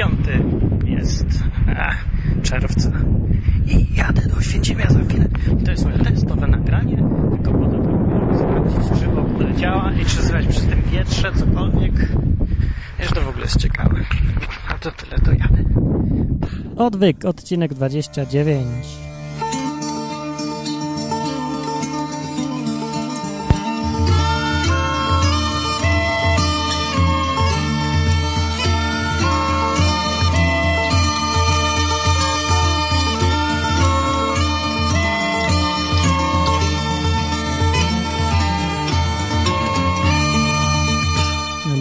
piąty jest a, czerwca i jadę do Święcimia za chwilę. To jest moje testowe nagranie, tylko po to, żeby sprawdzić, czy w ogóle działa i czy słychać przy tym wietrze cokolwiek. Wiesz, to w ogóle jest ciekawe. A to tyle, to jadę. Odwyk, odcinek 29.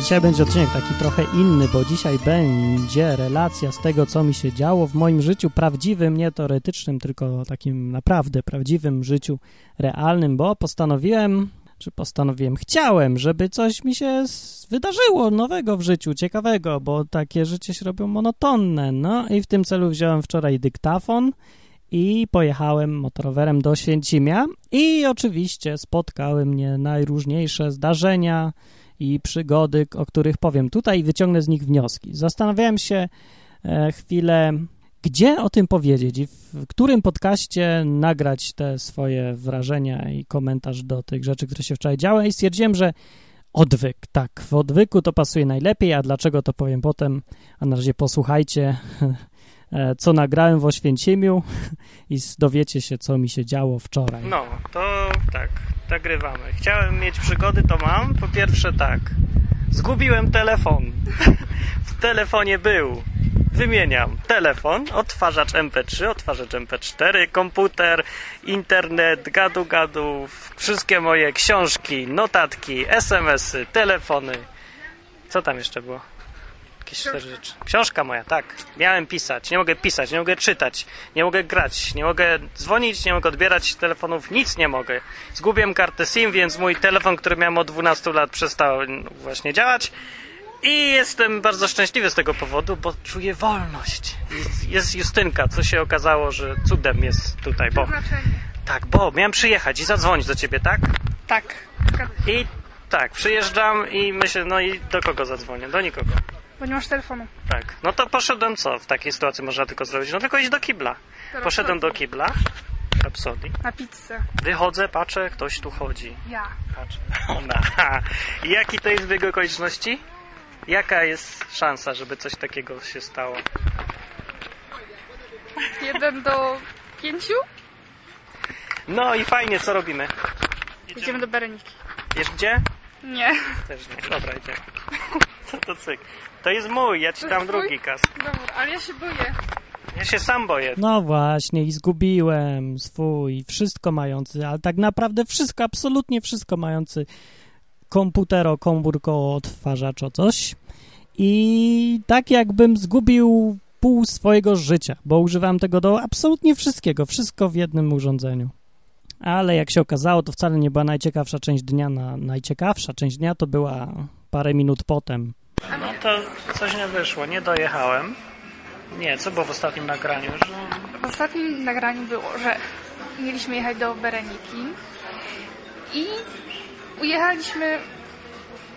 Dzisiaj będzie odcinek taki trochę inny, bo dzisiaj będzie relacja z tego, co mi się działo w moim życiu prawdziwym, nie teoretycznym, tylko takim naprawdę prawdziwym życiu realnym, bo postanowiłem, czy postanowiłem, chciałem, żeby coś mi się wydarzyło nowego w życiu, ciekawego, bo takie życie się robią monotonne. No i w tym celu wziąłem wczoraj dyktafon i pojechałem motorowerem do Święcimia i oczywiście spotkały mnie najróżniejsze zdarzenia, i przygody, o których powiem. Tutaj i wyciągnę z nich wnioski. Zastanawiałem się e, chwilę, gdzie o tym powiedzieć i w którym podcaście nagrać te swoje wrażenia i komentarz do tych rzeczy, które się wczoraj działy. I stwierdziłem, że odwyk, tak, w odwyku to pasuje najlepiej, a dlaczego to powiem potem, a na razie posłuchajcie, co nagrałem w Oświęcimiu i dowiecie się, co mi się działo wczoraj. No, to tak, nagrywamy. Chciałem mieć przygody, to mam. Po pierwsze tak, zgubiłem telefon. w telefonie był. Wymieniam telefon, odtwarzacz MP3, odtwarzacz MP4, komputer, internet, gadu gadu, wszystkie moje książki, notatki, SMS-y, telefony. Co tam jeszcze było? Jakieś cztery rzeczy. Książka moja, tak. Miałem pisać, nie mogę pisać, nie mogę czytać, nie mogę grać, nie mogę dzwonić, nie mogę odbierać telefonów, nic nie mogę. Zgubiłem kartę SIM, więc mój telefon, który miałem od 12 lat, przestał no, właśnie działać. I jestem bardzo szczęśliwy z tego powodu, bo czuję wolność. Jest, jest Justynka, co się okazało, że cudem jest tutaj, bo... Tak, bo miałem przyjechać i zadzwonić do ciebie, tak? Tak. I tak, przyjeżdżam i myślę, no i do kogo zadzwonię? Do nikogo. Bo nie masz telefonu. Tak. No to poszedłem co w takiej sytuacji można tylko zrobić? No tylko iść do kibla. Teraz Poszedłem co? do kibla. Rapsodii. Na pizzę. Wychodzę, patrzę, ktoś tu chodzi. Ja. Patrzę. Ona. I jaki to jest bieg okoliczności? Jaka jest szansa, żeby coś takiego się stało? Jeden do pięciu? No i fajnie, co robimy? Idziemy do Bereniki. Wiesz gdzie? Nie. Też nie. Dobra, idziemy. Co to cyk? To jest mój, ja ci dam twój? drugi kas. Dobra, ale ja się boję. Ja się sam boję. No właśnie, i zgubiłem swój wszystko mający, ale tak naprawdę wszystko, absolutnie wszystko mający komputero, komórko, odtwarzacz o coś. I tak jakbym zgubił pół swojego życia, bo używałem tego do absolutnie wszystkiego, wszystko w jednym urządzeniu. Ale jak się okazało, to wcale nie była najciekawsza część dnia. Na, najciekawsza część dnia to była parę minut potem. To coś nie wyszło, nie dojechałem. Nie, co było w ostatnim nagraniu? Że W ostatnim nagraniu było, że mieliśmy jechać do Bereniki i ujechaliśmy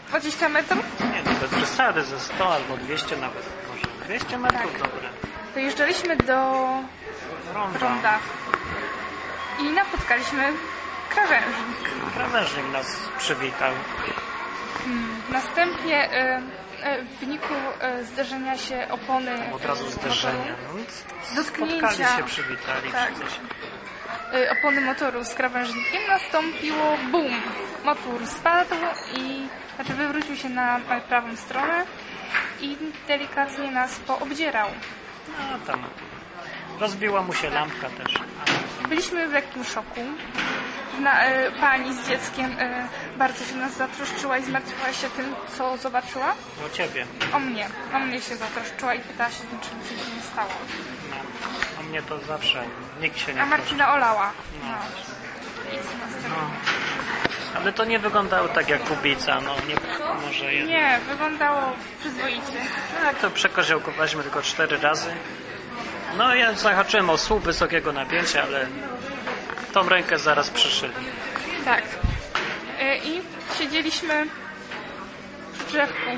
20 metrów. Nie, to bez przesady, ze 100 albo 200 nawet może. 200 metrów, Tak. dobre. Dojeżdżaliśmy do Ronda. Ronda i napotkaliśmy krawężnik. Krawężnik nas przywitał. Następnie e, e, w wyniku e, zderzenia się opony Od razu e, zderzenia. No, spotkali się, przywitali. Tak. czy coś. e, opony motoru z krawężnikiem nastąpiło boom. Motor spadł i znaczy wywrócił się na e, prawą stronę i delikatnie nas poobdzierał. No tam. Rozbiła mu się lampka też. Byliśmy w lekkim szoku. Na, e, pani z dzieckiem e, bardzo się nas zatroszczyła i zmartwiła się tym, co zobaczyła. O ciebie. O mnie. O mnie się zatroszczyła i pytała się, czy nic się nie stało. No. O mnie to zawsze. Nikt się nie A prosi. Marcina olała. No. Nas No. Ale to nie wyglądało tak jak kubica, no nie może jednak. Nie, wyglądało przyzwoicie. No jak to przekoziołkowaliśmy tylko cztery razy. No ja zahaczyłem o słup wysokiego napięcia, ale tą rękę zaraz przyszyli. Tak. E, I siedzieliśmy w drzewku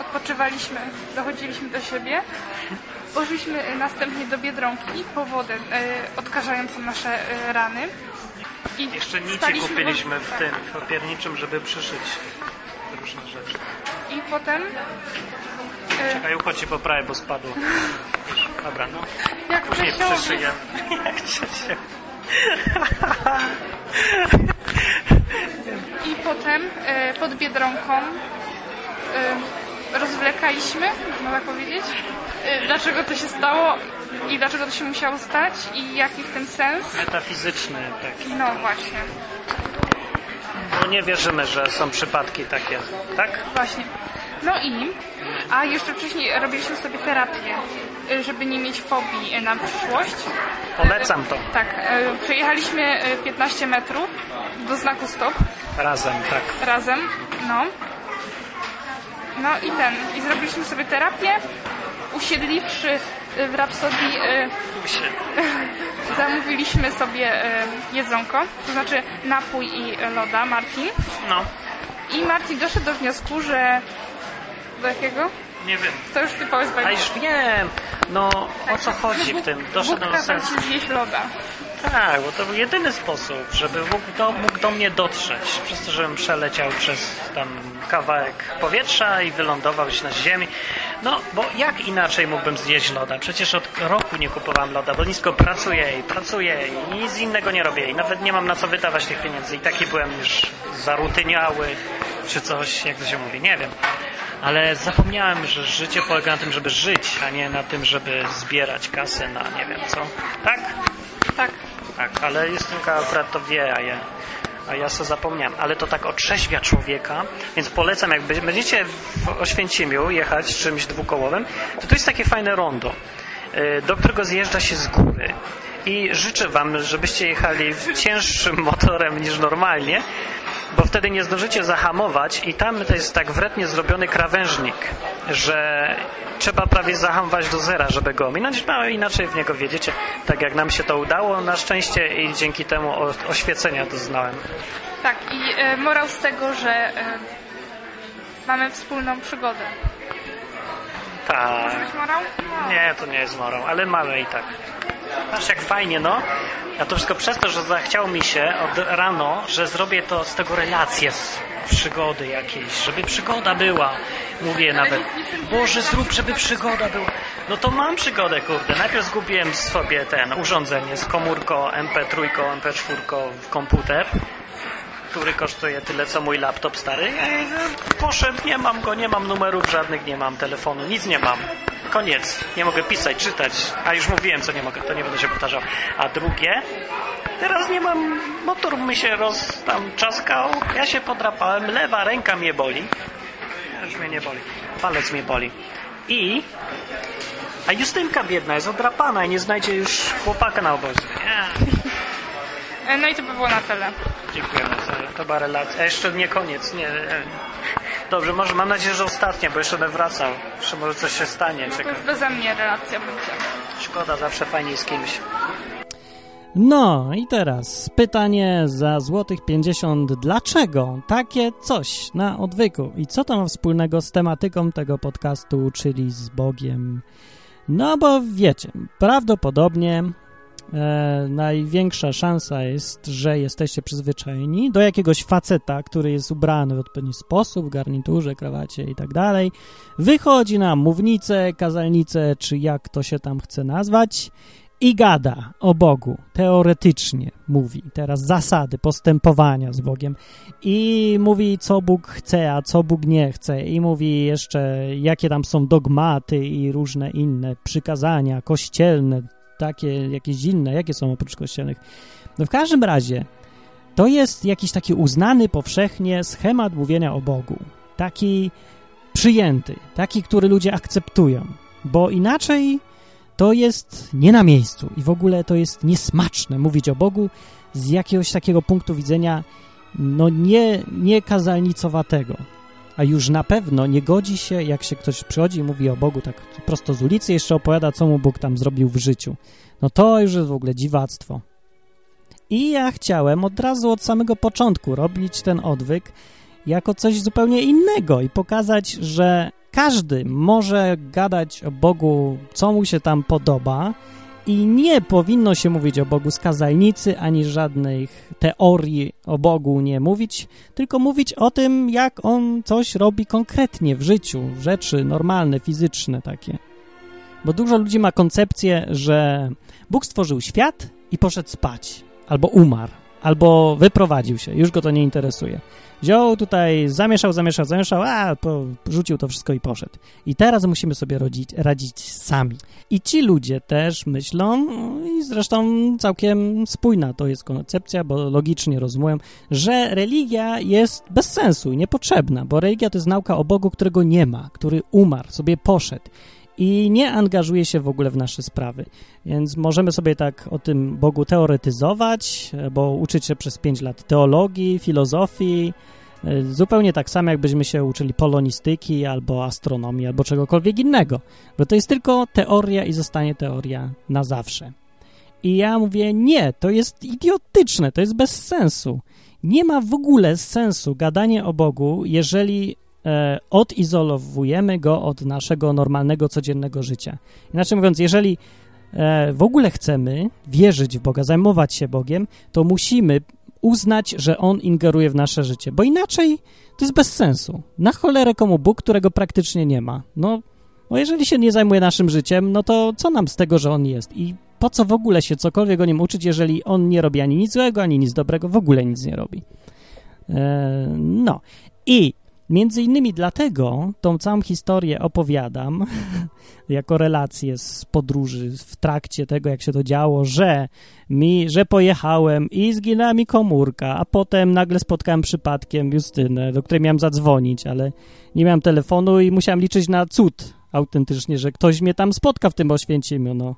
odpoczywaliśmy, dochodziliśmy do siebie. Poszliśmy następnie do Biedronki po wodę e, odkażającą nasze e, rany. I Jeszcze nici staliśmy kupiliśmy w tak. tym w papierniczym, żeby przyszyć różne rzeczy. I potem, Czekaj, ucho ci poprawię, bo spadło. Dobra, no. jak Później przesiąść, I potem e, pod Biedronką e, rozwlekaliśmy, można powiedzieć, e, dlaczego to się stało i dlaczego to się musiało stać i jaki w tym sens. Metafizyczny taki. No właśnie, Bo nie wierzymy, że są przypadki takie, tak? właśnie. No i, a jeszcze wcześniej robiliśmy sobie terapię, żeby nie mieć fobii na przyszłość. Polecam to. Tak, e, przejechaliśmy e, 15 metrów do znaku stop Razem, tak. razem, no. No i ten, i zrobiliśmy sobie terapię, usiedliwszy w Rapsodii zamówiliśmy sobie jedzonko, to znaczy napój i loda, Martin. No, I Martin doszedł do wniosku, że... Do jakiego? nie wiem. To już ty powiedz, A już wiem, no o co chodzi w tym? Doszedłem do sensu. zjeść loda. Tak, bo to był jedyny sposób, żeby mógł do, mógł do mnie dotrzeć. Przez to, żebym przeleciał przez tam kawałek powietrza i wylądował się na ziemi. No, bo jak inaczej mógłbym zjeść loda? Przecież od roku nie kupowałem loda, bo nisko pracuję i pracuję i nic innego nie robię i nawet nie mam na co wydawać tych pieniędzy. I taki byłem już zarutyniały, czy coś, jak to się mówi, nie wiem. Ale zapomniałem, że życie polega na tym, żeby żyć, a nie na tym, żeby zbierać kasę na nie wiem co. Tak? Tak. Tak, ale Justynka akurat to wie, a ja, a ja sobie zapomniałem. Ale to tak otrzeźwia człowieka, więc polecam, jak będzie- będziecie w Oświęcimiu jechać czymś dwukołowym, to tu jest takie fajne rondo, y, do którego zjeżdża się z góry. I życzę Wam, żebyście jechali cięższym motorem niż normalnie, bo wtedy nie zdążycie zahamować i tam to jest tak wrednie zrobiony krawężnik, że trzeba prawie zahamować do zera, żeby go ominąć, no inaczej w niego wjedziecie, tak jak nam się to udało na szczęście i dzięki temu oświecenia doznałem. Tak, i e, morał z tego, że e, mamy wspólną przygodę. Tak. Być morał? No. Nie, to nie jest morą, ale mamy i tak. Patrz jak fajnie, no. A to wszystko przez to, że zachciało mi się od rano, że zrobię to z tego relację, z przygody jakiejś, żeby przygoda była. Mówię nawet, Boże, zrób, żeby przygoda była. No to mam przygodę, kurde. Najpierw zgubiłem sobie ten urządzenie z komórką MP3, MP4 w komputer który kosztuje tyle co mój laptop stary. Poszedł, nie mam go, nie mam numerów żadnych, nie mam telefonu, nic nie mam. Koniec. Nie mogę pisać, czytać. A już mówiłem, co nie mogę, to nie będę się powtarzał. A drugie, teraz nie mam, motor mi się roz tam czaskał, ja się podrapałem, lewa ręka mnie boli. Już mnie nie boli. Palec mnie boli. I a Justynka biedna jest odrapana i nie znajdzie już chłopaka na obozie. Nie. E, No i to by było na tyle. Dziękujemy za to była relacja. A jeszcze nie koniec, nie. Dobrze, może mam nadzieję, że ostatnia, bo jeszcze będę wracał. Jeszcze może coś się stanie. To Czekam. już beze mnie relacja będzie. Szkoda, zawsze fajniej z kimś. No i teraz pytanie za złotych 50. Dlaczego takie coś na odwyku? I co to ma wspólnego z tematyką tego podcastu, czyli z Bogiem? No bo wiecie, prawdopodobnie e, największa szansa jest, że jesteście przyzwyczajeni do jakiegoś faceta, który jest ubrany w odpowiedni sposób, garniturze, krawacie i tak dalej. Wychodzi na mównicę, kazalnicę, czy jak to się tam chce nazwać i gada o Bogu, teoretycznie mówi. Teraz zasady postępowania z Bogiem. I mówi, co Bóg chce, a co Bóg nie chce, i mówi jeszcze, jakie tam są dogmaty i różne inne przykazania kościelne, takie jakieś inne, jakie są oprócz kościelnych. No w każdym razie, to jest jakiś taki uznany powszechnie schemat mówienia o Bogu, taki przyjęty, taki, który ludzie akceptują, bo inaczej to jest nie na miejscu i w ogóle to jest niesmaczne mówić o Bogu z jakiegoś takiego punktu widzenia no nie, nie kazalnicowatego. A już na pewno nie godzi się, jak się ktoś przychodzi i mówi o Bogu tak prosto z ulicy, jeszcze opowiada, co mu Bóg tam zrobił w życiu. No to już jest w ogóle dziwactwo. I ja chciałem od razu od samego początku robić ten odwyk jako coś zupełnie innego i pokazać, że każdy może gadać o Bogu, co mu się tam podoba, i nie powinno się mówić o Bogu z kazalnicy, ani żadnych teorii o Bogu nie mówić, tylko mówić o tym, jak on coś robi konkretnie w życiu, rzeczy normalne, fizyczne takie. Bo dużo ludzi ma koncepcję, że Bóg stworzył świat i poszedł spać, albo umarł, albo wyprowadził się, już go to nie interesuje. Wziął tutaj, zamieszał, zamieszał, zamieszał, a rzucił to wszystko i poszedł. I teraz musimy sobie rodzić, radzić sami. I ci ludzie też myślą, i zresztą całkiem spójna to jest koncepcja, bo logicznie rozumieją, że religia jest bez sensu i niepotrzebna, bo religia to jest nauka o Bogu, którego nie ma, który umarł, sobie poszedł i nie angażuje się w ogóle w nasze sprawy. Więc możemy sobie tak o tym Bogu teoretyzować, bo uczyć się przez 5 lat teologii, filozofii, e, zupełnie tak samo, jakbyśmy się uczyli polonistyki albo astronomii, albo czegokolwiek innego. Bo to jest tylko teoria i zostanie teoria na zawsze. I ja mówię, nie, to jest idiotyczne, to jest bez sensu. Nie ma w ogóle sensu gadanie o Bogu, jeżeli e, odizolowujemy go od naszego normalnego, codziennego życia. Inaczej mówiąc, jeżeli e, w ogóle chcemy wierzyć w Boga, zajmować się Bogiem, to musimy uznać, że On ingeruje w nasze życie, bo inaczej to jest bez sensu. Na cholerę komu Bóg, którego praktycznie nie ma. No, no jeżeli się nie zajmuje naszym życiem, no to co nam z tego, że On jest? I po co w ogóle się cokolwiek o Nim uczyć, jeżeli On nie robi ani nic złego, ani nic dobrego, w ogóle nic nie robi. E, no i Między innymi dlatego tą całą historię opowiadam jako relację z podróży w trakcie tego, jak się to działo, że mi, że pojechałem i zginęła mi komórka, a potem nagle spotkałem przypadkiem Justynę, do której miałem zadzwonić, ale nie miałem telefonu i musiałem liczyć na cud autentycznie, że ktoś mnie tam spotka w tym Oświęcimiu, no.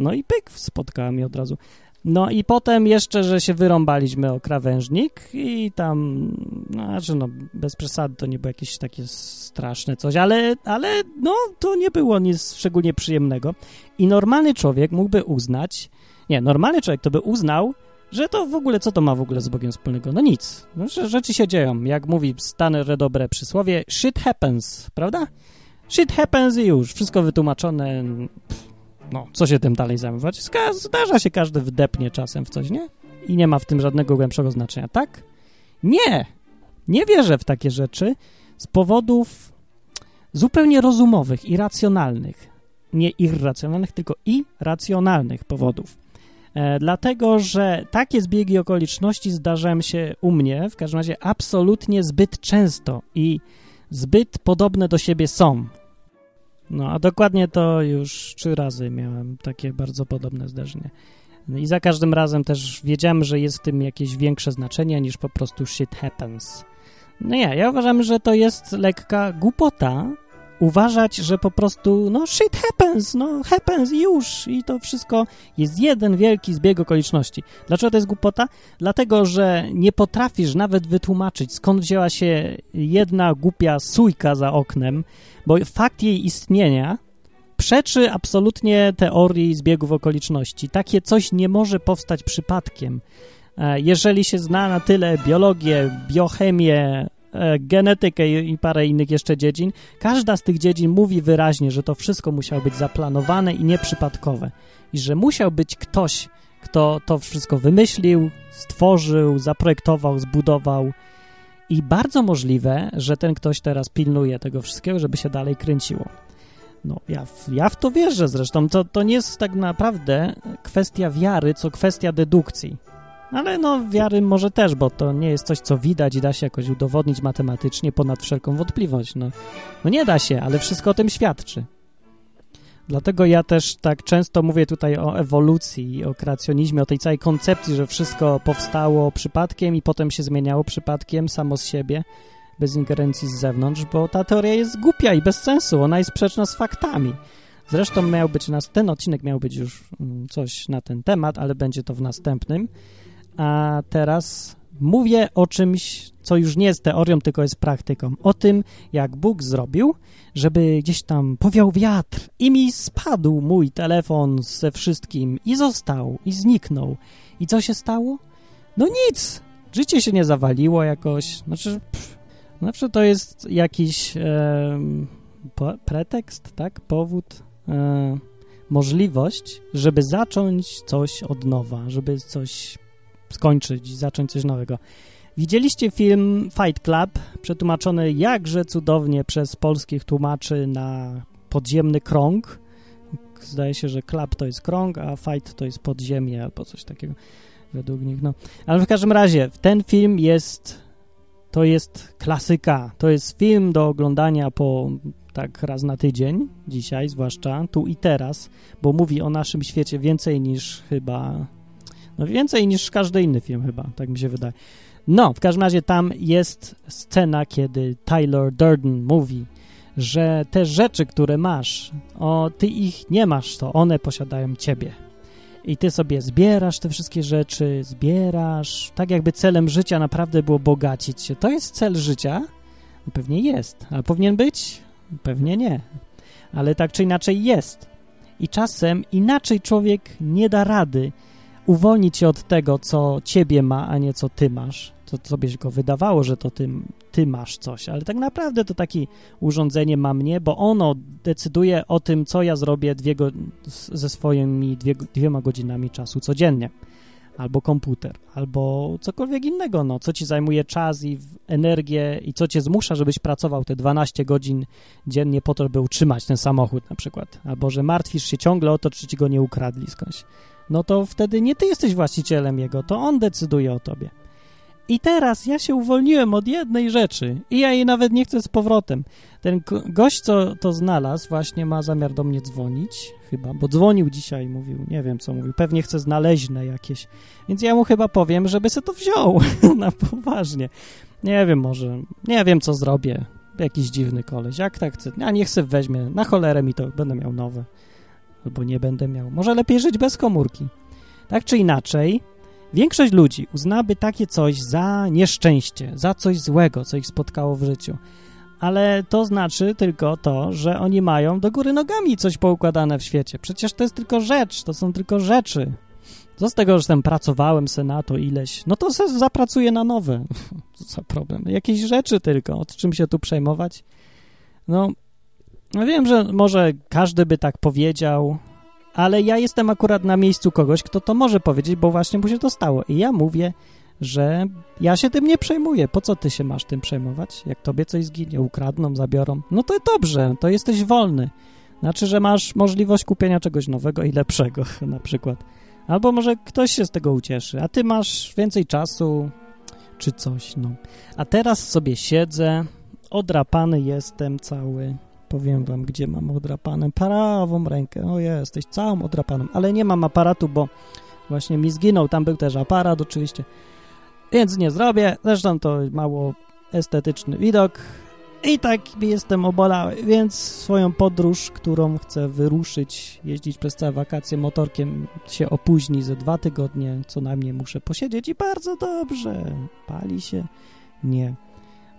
No i pyk, spotkałem mnie od razu. No i potem jeszcze, że się wyrąbaliśmy o krawężnik i tam, no, znaczy no, bez przesady to nie było jakieś takie straszne coś, ale, ale no, to nie było nic szczególnie przyjemnego. I normalny człowiek mógłby uznać, nie, normalny człowiek to by uznał, że to w ogóle, co to ma w ogóle z Bogiem wspólnego? No nic, no, rzeczy się dzieją, jak mówi stare dobre przysłowie, shit happens, prawda? Shit happens i już, wszystko wytłumaczone, pff no, co się tym dalej zajmować? Zdarza się, każdy wdepnie czasem w coś, nie? I nie ma w tym żadnego głębszego znaczenia, tak? Nie! Nie wierzę w takie rzeczy z powodów zupełnie rozumowych i racjonalnych. Nie irracjonalnych, tylko i racjonalnych powodów. E, dlatego, że takie zbiegi okoliczności zdarzają się u mnie, w każdym razie absolutnie zbyt często i zbyt podobne do siebie są. No, a dokładnie to już trzy razy miałem takie bardzo podobne zdarzenie. I za każdym razem też wiedziałem, że jest w tym jakieś większe znaczenie niż po prostu shit happens. No ja, ja uważam, że to jest lekka głupota, uważać, że po prostu, no shit happens, no happens już i to wszystko jest jeden wielki zbieg okoliczności. Dlaczego to jest głupota? Dlatego, że nie potrafisz nawet wytłumaczyć, skąd wzięła się jedna głupia sójka za oknem, bo fakt jej istnienia przeczy absolutnie teorii zbiegów okoliczności. Takie coś nie może powstać przypadkiem. E, jeżeli się zna na tyle biologię, biochemię, genetykę i parę innych jeszcze dziedzin, każda z tych dziedzin mówi wyraźnie, że to wszystko musiało być zaplanowane i nieprzypadkowe. I że musiał być ktoś, kto to wszystko wymyślił, stworzył, zaprojektował, zbudował. I bardzo możliwe, że ten ktoś teraz pilnuje tego wszystkiego, żeby się dalej kręciło. No, ja, ja w to wierzę zresztą. To, to nie jest tak naprawdę kwestia wiary, co kwestia dedukcji. Ale no, wiary może też, bo to nie jest coś, co widać i da się jakoś udowodnić matematycznie ponad wszelką wątpliwość. No, no nie da się, ale wszystko o tym świadczy. Dlatego ja też tak często mówię tutaj o ewolucji, o kreacjonizmie, o tej całej koncepcji, że wszystko powstało przypadkiem i potem się zmieniało przypadkiem samo z siebie, bez ingerencji z zewnątrz, bo ta teoria jest głupia i bez sensu, ona jest sprzeczna z faktami. Zresztą miał być nas, ten odcinek miał być już mm, coś na ten temat, ale będzie to w następnym a teraz mówię o czymś, co już nie jest teorią, tylko jest praktyką. O tym, jak Bóg zrobił, żeby gdzieś tam powiał wiatr i mi spadł mój telefon ze wszystkim i został, i zniknął. I co się stało? No nic! Życie się nie zawaliło jakoś. Znaczy, pff, znaczy to jest jakiś... E, pretekst, tak? Powód, e, możliwość, żeby zacząć coś od nowa, żeby coś skończyć, zacząć coś nowego. Widzieliście film Fight Club, przetłumaczony jakże cudownie przez polskich tłumaczy na podziemny krąg. Zdaje się, że club to jest krąg, a fight to jest podziemie albo coś takiego według nich. No. Ale w każdym razie, ten film jest, to jest klasyka. To jest film do oglądania po tak raz na tydzień, dzisiaj zwłaszcza, tu i teraz, bo mówi o naszym świecie więcej niż chyba, no więcej niż każdy inny film chyba, tak mi się wydaje. No, w każdym razie tam jest scena, kiedy Tyler Durden mówi, że te rzeczy, które masz, o, ty ich nie masz, to one posiadają ciebie. I ty sobie zbierasz te wszystkie rzeczy, zbierasz, tak jakby celem życia naprawdę było bogacić się. To jest cel życia? No pewnie jest. A powinien być? Pewnie nie. Ale tak czy inaczej jest. I czasem inaczej człowiek nie da rady uwolnić się od tego, co ciebie ma, a nie co ty masz. To sobie go wydawało, że to ty, ty masz coś, ale tak naprawdę to takie urządzenie ma mnie, bo ono decyduje o tym, co ja zrobię dwie go, ze swoimi dwie, dwiema godzinami czasu codziennie. Albo komputer, albo cokolwiek innego, no, co ci zajmuje czas i energię i co cię zmusza, żebyś pracował te 12 godzin dziennie po to, żeby utrzymać ten samochód na przykład. Albo, że martwisz się ciągle o to, czy ci go nie ukradli skądś. No to wtedy nie ty jesteś właścicielem jego, to on decyduje o tobie. I teraz ja się uwolniłem od jednej rzeczy i ja jej nawet nie chcę z powrotem. Ten gość, co to znalazł, właśnie ma zamiar do mnie dzwonić, chyba, bo dzwonił dzisiaj, mówił, nie wiem co mówił, pewnie chce znaleźne jakieś. Więc ja mu chyba powiem, żeby se to wziął na poważnie. Nie wiem, może, nie wiem co zrobię. Jakiś dziwny koleś, jak tak chce, a niech se weźmie, na cholerę mi to, będę miał nowe. Albo nie będę miał. Może lepiej żyć bez komórki. Tak czy inaczej, Większość ludzi uznaby takie coś za nieszczęście, za coś złego, co ich spotkało w życiu. Ale to znaczy tylko to, że oni mają do góry nogami coś poukładane w świecie. Przecież to jest tylko rzecz, to są tylko rzeczy. Co z tego, że tam pracowałem se na to ileś, no to se zapracuję na nowe. Co za problem? Jakieś rzeczy tylko, od czym się tu przejmować? No, no wiem, że może każdy by tak powiedział, ale ja jestem akurat na miejscu kogoś, kto to może powiedzieć, bo właśnie mu się to stało. I ja mówię, że ja się tym nie przejmuję. Po co ty się masz tym przejmować? Jak tobie coś zginie, ukradną, zabiorą, no to dobrze, to jesteś wolny. Znaczy, że masz możliwość kupienia czegoś nowego i lepszego na przykład. Albo może ktoś się z tego ucieszy, a ty masz więcej czasu czy coś, no. A teraz sobie siedzę, odrapany jestem cały Powiem wam, gdzie mam odrapaną prawą rękę. O, jesteś całą odrapaną, ale nie mam aparatu, bo właśnie mi zginął. Tam był też aparat oczywiście, więc nie zrobię. Zresztą to mało estetyczny widok. I tak jestem obolały, więc swoją podróż, którą chcę wyruszyć, jeździć przez całe wakacje motorkiem, się opóźni ze dwa tygodnie, co najmniej muszę posiedzieć i bardzo dobrze. Pali się? Nie.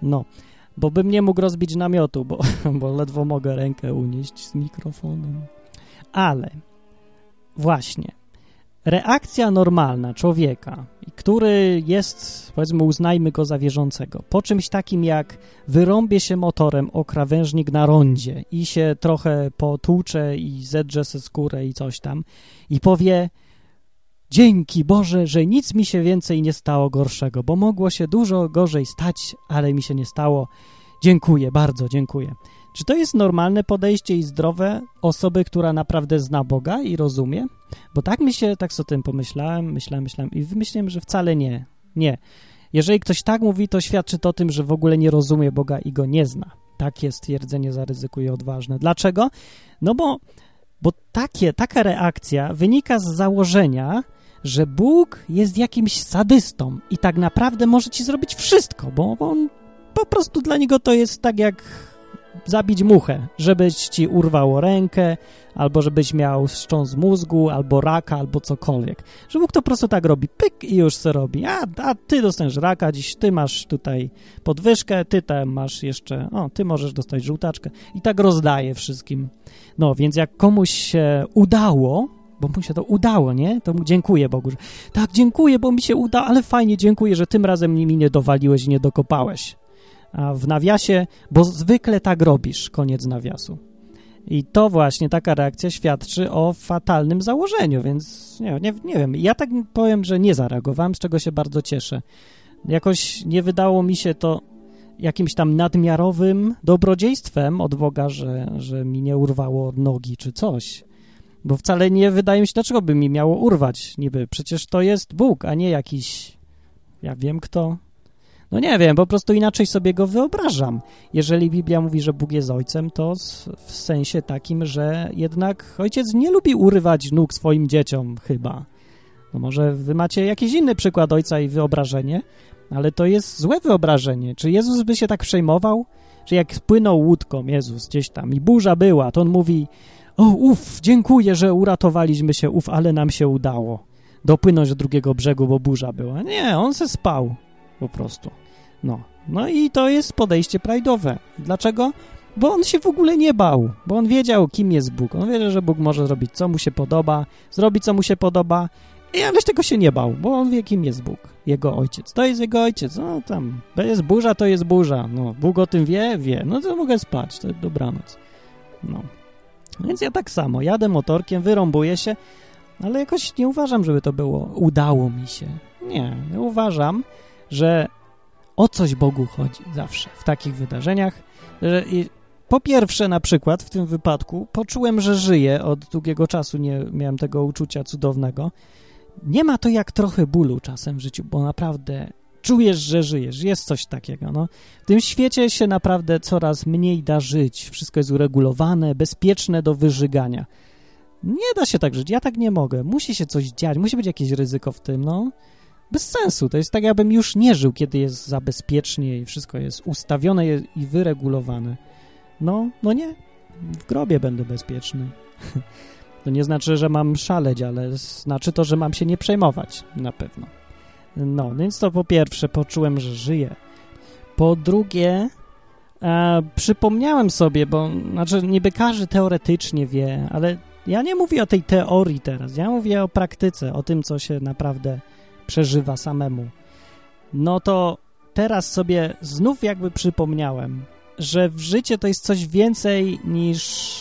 No bo bym nie mógł rozbić namiotu, bo, bo ledwo mogę rękę unieść z mikrofonem. Ale właśnie, reakcja normalna człowieka, który jest, powiedzmy, uznajmy go za wierzącego, po czymś takim jak wyrąbie się motorem o krawężnik na rondzie i się trochę potłucze i zedrze se skórę i coś tam i powie Dzięki Boże, że nic mi się więcej nie stało gorszego, bo mogło się dużo gorzej stać, ale mi się nie stało. Dziękuję, bardzo dziękuję. Czy to jest normalne podejście i zdrowe osoby, która naprawdę zna Boga i rozumie? Bo tak mi się, tak o tym pomyślałem, myślałem, myślałem i wymyśliłem, że wcale nie. Nie. Jeżeli ktoś tak mówi, to świadczy to o tym, że w ogóle nie rozumie Boga i go nie zna. Takie stwierdzenie zaryzykuje odważne. Dlaczego? No bo, bo takie, taka reakcja wynika z założenia, że Bóg jest jakimś sadystą i tak naprawdę może ci zrobić wszystko, bo on po prostu dla niego to jest tak jak zabić muchę, żebyś ci urwało rękę, albo żebyś miał wstrząs mózgu, albo raka, albo cokolwiek. Że Bóg to po prostu tak robi, pyk i już se robi. A, a ty dostaniesz raka, dziś ty masz tutaj podwyżkę, ty tam masz jeszcze, o, ty możesz dostać żółtaczkę. I tak rozdaje wszystkim. No, więc jak komuś się udało, bo mu się to udało, nie? To mu dziękuję Bogu, że tak, dziękuję, bo mi się udało, ale fajnie, dziękuję, że tym razem nimi nie dowaliłeś i nie dokopałeś. A w nawiasie, bo zwykle tak robisz, koniec nawiasu. I to właśnie taka reakcja świadczy o fatalnym założeniu, więc nie, nie, nie wiem. Ja tak powiem, że nie zareagowałem, z czego się bardzo cieszę. Jakoś nie wydało mi się to jakimś tam nadmiarowym dobrodziejstwem od Boga, że, że mi nie urwało nogi czy coś. Bo wcale nie wydaje mi się, dlaczego by mi miało urwać niby. Przecież to jest Bóg, a nie jakiś, ja wiem kto. No nie wiem, po prostu inaczej sobie go wyobrażam. Jeżeli Biblia mówi, że Bóg jest ojcem, to w sensie takim, że jednak ojciec nie lubi urywać nóg swoim dzieciom chyba. No może wy macie jakiś inny przykład ojca i wyobrażenie, ale to jest złe wyobrażenie. Czy Jezus by się tak przejmował, że jak płynął łódką Jezus gdzieś tam i burza była, to on mówi o, uf, dziękuję, że uratowaliśmy się, uf, ale nam się udało dopłynąć do drugiego brzegu, bo burza była. Nie, on se spał po prostu. No, no i to jest podejście prajdowe. Dlaczego? Bo on się w ogóle nie bał, bo on wiedział, kim jest Bóg. On wiedział, że Bóg może zrobić, co mu się podoba, zrobić, co mu się podoba, i ależ tego się nie bał, bo on wie, kim jest Bóg, jego ojciec. To jest jego ojciec, no tam, jest burza, to jest burza. No, Bóg o tym wie? Wie. No to mogę spać, to dobranoc. No. Więc ja tak samo, jadę motorkiem, wyrąbuję się, ale jakoś nie uważam, żeby to było, udało mi się. Nie, uważam, że o coś Bogu chodzi zawsze w takich wydarzeniach, że po pierwsze na przykład w tym wypadku poczułem, że żyję, od długiego czasu nie miałem tego uczucia cudownego. Nie ma to jak trochę bólu czasem w życiu, bo naprawdę czujesz, że żyjesz, jest coś takiego. No. W tym świecie się naprawdę coraz mniej da żyć, wszystko jest uregulowane, bezpieczne do wyżygania. Nie da się tak żyć, ja tak nie mogę, musi się coś dziać, musi być jakieś ryzyko w tym, no. Bez sensu, to jest tak, jakbym już nie żył, kiedy jest za bezpiecznie i wszystko jest ustawione i wyregulowane. No, no nie, w grobie będę bezpieczny. To nie znaczy, że mam szaleć, ale znaczy to, że mam się nie przejmować, na pewno. No, więc to po pierwsze poczułem, że żyję. Po drugie, e, przypomniałem sobie, bo znaczy niby każdy teoretycznie wie, ale ja nie mówię o tej teorii teraz, ja mówię o praktyce, o tym, co się naprawdę przeżywa samemu. No to teraz sobie znów jakby przypomniałem, że w życie to jest coś więcej niż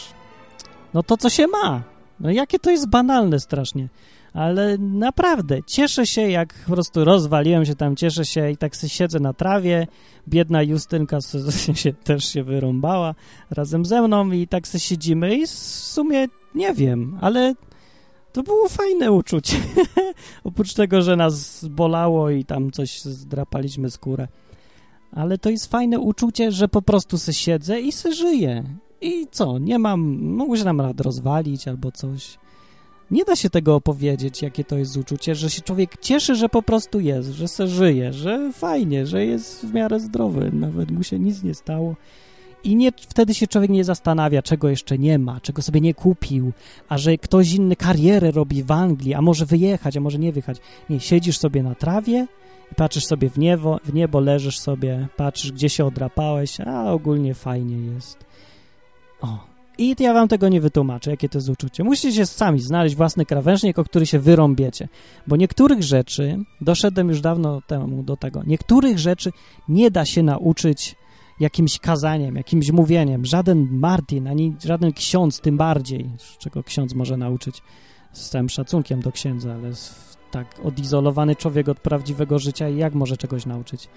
no to, co się ma. No jakie to jest banalne strasznie. Ale naprawdę, cieszę się, jak po prostu rozwaliłem się tam, cieszę się i tak siedzę na trawie, biedna Justynka się, też się wyrąbała razem ze mną i tak sobie siedzimy i w sumie nie wiem, ale to było fajne uczucie. Oprócz tego, że nas bolało i tam coś zdrapaliśmy skórę. Ale to jest fajne uczucie, że po prostu se siedzę i se żyję. I co, nie mam, mogę się tam rad rozwalić albo coś. Nie da się tego opowiedzieć, jakie to jest uczucie, że się człowiek cieszy, że po prostu jest, że se żyje, że fajnie, że jest w miarę zdrowy, nawet mu się nic nie stało. I nie, wtedy się człowiek nie zastanawia, czego jeszcze nie ma, czego sobie nie kupił, a że ktoś inny karierę robi w Anglii, a może wyjechać, a może nie wyjechać. Nie, siedzisz sobie na trawie i patrzysz sobie w niebo, w niebo leżysz sobie, patrzysz, gdzie się odrapałeś, a ogólnie fajnie jest. O, i ja wam tego nie wytłumaczę, jakie to jest uczucie. Musicie sami znaleźć własny krawężnik, o który się wyrąbiecie. Bo niektórych rzeczy, doszedłem już dawno temu do tego, niektórych rzeczy nie da się nauczyć jakimś kazaniem, jakimś mówieniem. Żaden Martin, ani żaden ksiądz tym bardziej, czego ksiądz może nauczyć z całym szacunkiem do księdza, ale tak odizolowany człowiek od prawdziwego życia i jak może czegoś nauczyć?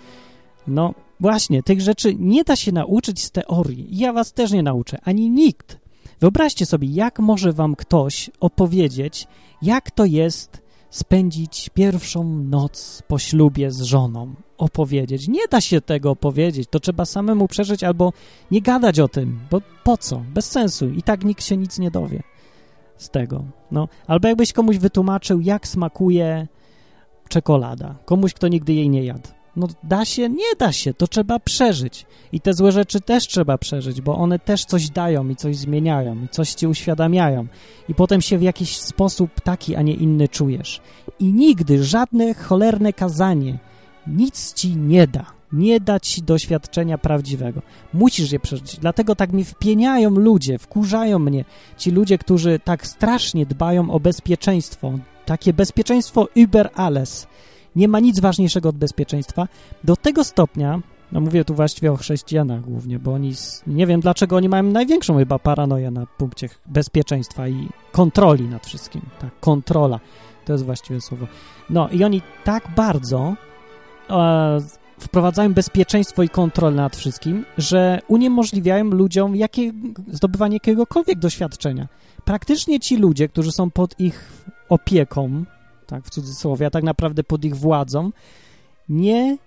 No właśnie, tych rzeczy nie da się nauczyć z teorii. Ja was też nie nauczę, ani nikt. Wyobraźcie sobie, jak może wam ktoś opowiedzieć, jak to jest spędzić pierwszą noc po ślubie z żoną. Opowiedzieć. Nie da się tego opowiedzieć. To trzeba samemu przeżyć albo nie gadać o tym, bo po co? Bez sensu. I tak nikt się nic nie dowie z tego. No, albo jakbyś komuś wytłumaczył, jak smakuje czekolada. Komuś, kto nigdy jej nie jadł. No da się? Nie da się, to trzeba przeżyć. I te złe rzeczy też trzeba przeżyć, bo one też coś dają i coś zmieniają i coś ci uświadamiają. I potem się w jakiś sposób taki, a nie inny czujesz. I nigdy żadne cholerne kazanie nic ci nie da. Nie da ci doświadczenia prawdziwego. Musisz je przeżyć. Dlatego tak mi wpieniają ludzie, wkurzają mnie ci ludzie, którzy tak strasznie dbają o bezpieczeństwo. Takie bezpieczeństwo über alles nie ma nic ważniejszego od bezpieczeństwa. Do tego stopnia, No mówię tu właściwie o chrześcijanach głównie, bo oni, nie wiem dlaczego oni mają największą chyba paranoję na punkcie bezpieczeństwa i kontroli nad wszystkim. Tak, kontrola. To jest właściwe słowo. No i oni tak bardzo e, wprowadzają bezpieczeństwo i kontrolę nad wszystkim, że uniemożliwiają ludziom jakie, zdobywanie jakiegokolwiek doświadczenia. Praktycznie ci ludzie, którzy są pod ich opieką, tak w cudzysłowie, a tak naprawdę pod ich władzą, nie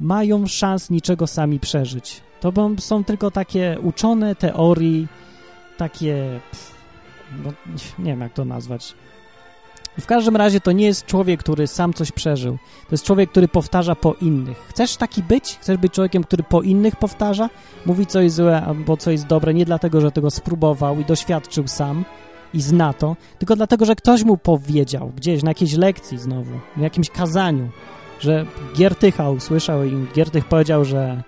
mają szans niczego sami przeżyć. To są tylko takie uczone teorii, takie. Pff, no, nie wiem, jak to nazwać. W każdym razie to nie jest człowiek, który sam coś przeżył. To jest człowiek, który powtarza po innych. Chcesz taki być? Chcesz być człowiekiem, który po innych powtarza? Mówi co jest złe albo co jest dobre, nie dlatego, że tego spróbował i doświadczył sam i zna to, tylko dlatego, że ktoś mu powiedział gdzieś na jakiejś lekcji znowu, w jakimś kazaniu, że Giertycha usłyszał i Giertych powiedział, że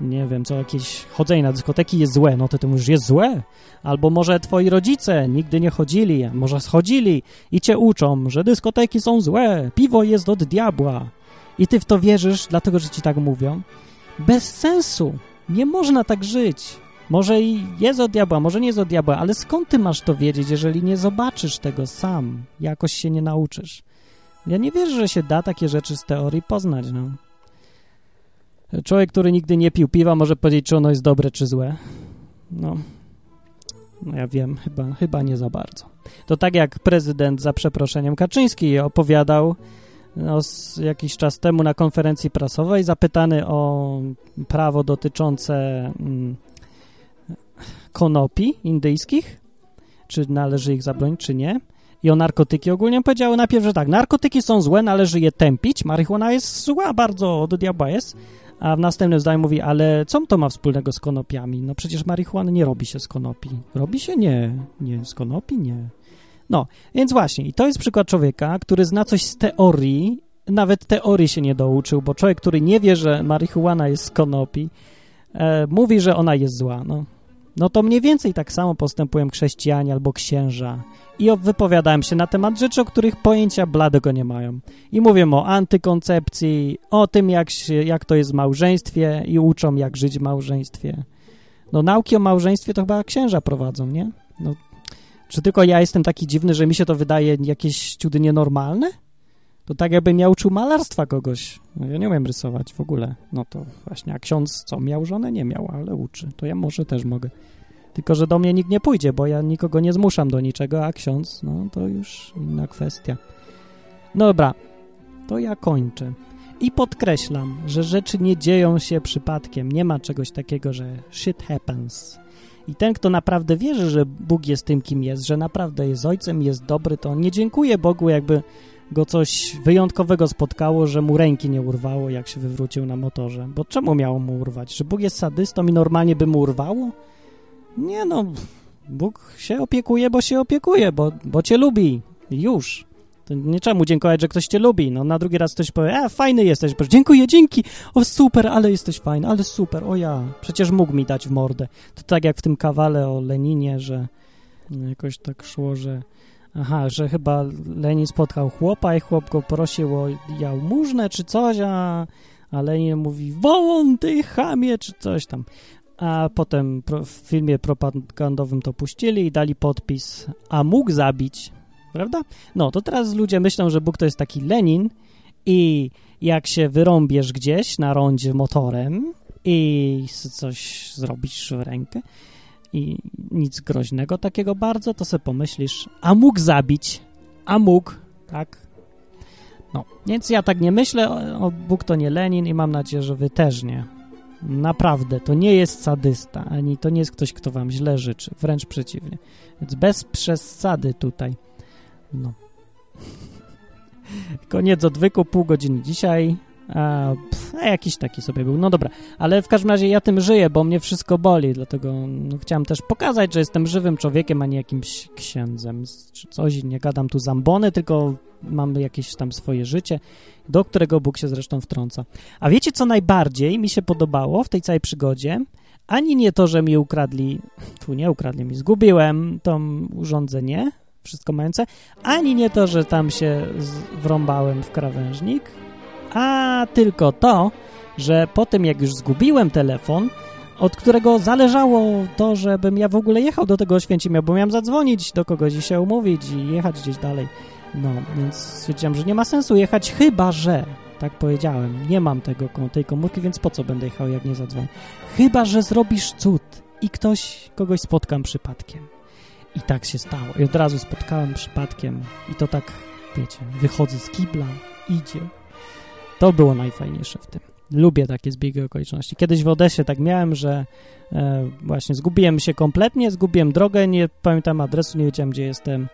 nie wiem, co jakieś chodzenie na dyskoteki jest złe, no to ty mówisz, jest złe. Albo może twoi rodzice nigdy nie chodzili, może schodzili i cię uczą, że dyskoteki są złe, piwo jest od diabła. I ty w to wierzysz, dlatego, że ci tak mówią. Bez sensu. Nie można tak żyć. Może i jest od diabła, może nie jest od diabła, ale skąd ty masz to wiedzieć, jeżeli nie zobaczysz tego sam, jakoś się nie nauczysz? Ja nie wierzę, że się da takie rzeczy z teorii poznać, no. Człowiek, który nigdy nie pił piwa, może powiedzieć, czy ono jest dobre, czy złe. No, no ja wiem, chyba, chyba nie za bardzo. To tak jak prezydent, za przeproszeniem, Kaczyński opowiadał no, jakiś czas temu na konferencji prasowej, zapytany o prawo dotyczące mm, konopi indyjskich, czy należy ich zabronić, czy nie. I o narkotyki ogólnie powiedział najpierw, że tak, narkotyki są złe, należy je tępić, marihuana jest zła bardzo, od diabła jest, a w następnym zdaniu mówi, ale co to ma wspólnego z konopiami? No przecież marihuany nie robi się z konopi. Robi się? Nie. Nie, z konopi? Nie. No, więc właśnie, i to jest przykład człowieka, który zna coś z teorii, nawet teorii się nie douczył, bo człowiek, który nie wie, że marihuana jest z konopi, e, mówi, że ona jest zła. No. No to mniej więcej tak samo postępują chrześcijanie albo księża. I wypowiadałem się na temat rzeczy, o których pojęcia bladego nie mają. I mówię o antykoncepcji, o tym, jak, się, jak to jest w małżeństwie i uczą, jak żyć w małżeństwie. No nauki o małżeństwie to chyba księża prowadzą, nie? No, czy tylko ja jestem taki dziwny, że mi się to wydaje jakieś ciudy nienormalne? To tak jakbym ja uczył malarstwa kogoś. Ja nie umiem rysować w ogóle. No to właśnie, a ksiądz co, miał żonę? Nie miał, ale uczy. To ja może też mogę. Tylko, że do mnie nikt nie pójdzie, bo ja nikogo nie zmuszam do niczego, a ksiądz, no to już inna kwestia. No dobra, to ja kończę. I podkreślam, że rzeczy nie dzieją się przypadkiem. Nie ma czegoś takiego, że shit happens. I ten, kto naprawdę wierzy, że Bóg jest tym, kim jest, że naprawdę jest ojcem, jest dobry, to on nie dziękuje Bogu, jakby go coś wyjątkowego spotkało, że mu ręki nie urwało, jak się wywrócił na motorze. Bo czemu miało mu urwać? Że Bóg jest sadystą i normalnie by mu urwało? Nie no, Bóg się opiekuje, bo się opiekuje, bo, bo cię lubi. Już. To nie czemu dziękować, że ktoś cię lubi. No na drugi raz ktoś powie, e, fajny jesteś. Boże, dziękuję, dzięki. O, super, ale jesteś fajny, ale super. O ja, przecież mógł mi dać w mordę. To tak jak w tym kawale o Leninie, że jakoś tak szło, że aha, że chyba Lenin spotkał chłopa i chłop go prosił o jałmużnę czy coś, a, a Lenin mówi, wołon ty chamie, czy coś tam. A potem w filmie propagandowym to puścili i dali podpis, a mógł zabić, prawda? No, to teraz ludzie myślą, że Bóg to jest taki Lenin i jak się wyrąbiesz gdzieś na rondzie motorem i coś zrobisz w rękę i nic groźnego takiego bardzo, to sobie pomyślisz, a mógł zabić, a mógł, tak? No, więc ja tak nie myślę, o, o Bóg to nie Lenin i mam nadzieję, że wy też nie. Naprawdę, to nie jest sadysta, ani to nie jest ktoś, kto wam źle życzy, wręcz przeciwnie. Więc bez przesady tutaj. No. Koniec odwyku, pół godziny dzisiaj. A, pff, a jakiś taki sobie był. No dobra, ale w każdym razie ja tym żyję, bo mnie wszystko boli, dlatego no, chciałem też pokazać, że jestem żywym człowiekiem, a nie jakimś księdzem czy coś. Nie gadam tu zambony, tylko mam jakieś tam swoje życie, do którego Bóg się zresztą wtrąca. A wiecie, co najbardziej mi się podobało w tej całej przygodzie? Ani nie to, że mi ukradli, tu nie ukradli mi, zgubiłem to urządzenie, wszystko mające, ani nie to, że tam się wrąbałem w krawężnik, a tylko to, że po tym jak już zgubiłem telefon, od którego zależało to, żebym ja w ogóle jechał do tego Oświęcimia, bo miałem zadzwonić do kogoś i się umówić i jechać gdzieś dalej. No, więc stwierdziłem, że nie ma sensu jechać, chyba że, tak powiedziałem, nie mam tego, tej komórki, więc po co będę jechał, jak nie zadzwonię? Chyba, że zrobisz cud i ktoś, kogoś spotkam przypadkiem. I tak się stało. I od razu spotkałem przypadkiem i to tak, wiecie, wychodzę z kibla, idzie. To było najfajniejsze w tym. Lubię takie zbiegi okoliczności. Kiedyś w Odesie tak miałem, że e, właśnie zgubiłem się kompletnie, zgubiłem drogę, nie pamiętam adresu, nie wiedziałem, gdzie jestem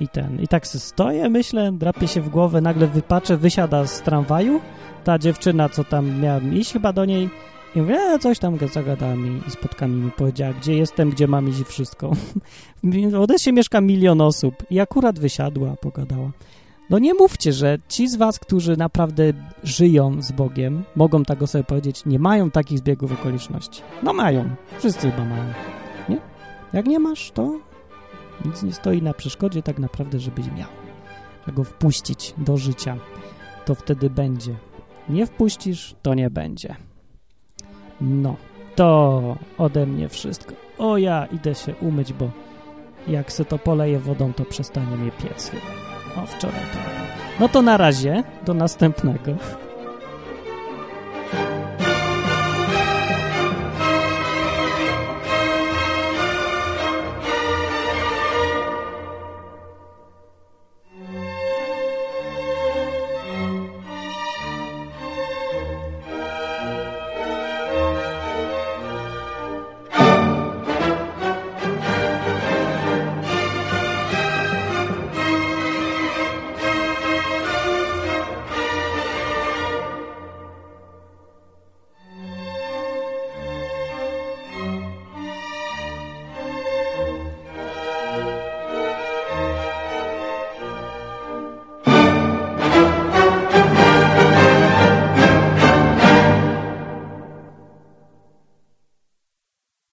i ten. I tak se stoję, myślę, drapię się w głowę, nagle wypaczę, wysiada z tramwaju ta dziewczyna, co tam miałem iść chyba do niej i mówię, e, coś tam zagadała mi i spotkami mi powiedziała, gdzie jestem, gdzie mam iść wszystko. w Odesie mieszka milion osób i akurat wysiadła, pogadała. No nie mówcie, że ci z was, którzy naprawdę żyją z Bogiem, mogą tak o sobie powiedzieć, nie mają takich zbiegów okoliczności. No mają. Wszyscy chyba mają. Nie? Jak nie masz, to nic nie stoi na przeszkodzie tak naprawdę, żebyś miał. Trzeba go wpuścić do życia. To wtedy będzie. Nie wpuścisz, to nie będzie. No, to ode mnie wszystko. O ja idę się umyć, bo jak se to poleję wodą, to przestanie mnie piec. O, wczoraj to. No to na razie, do następnego.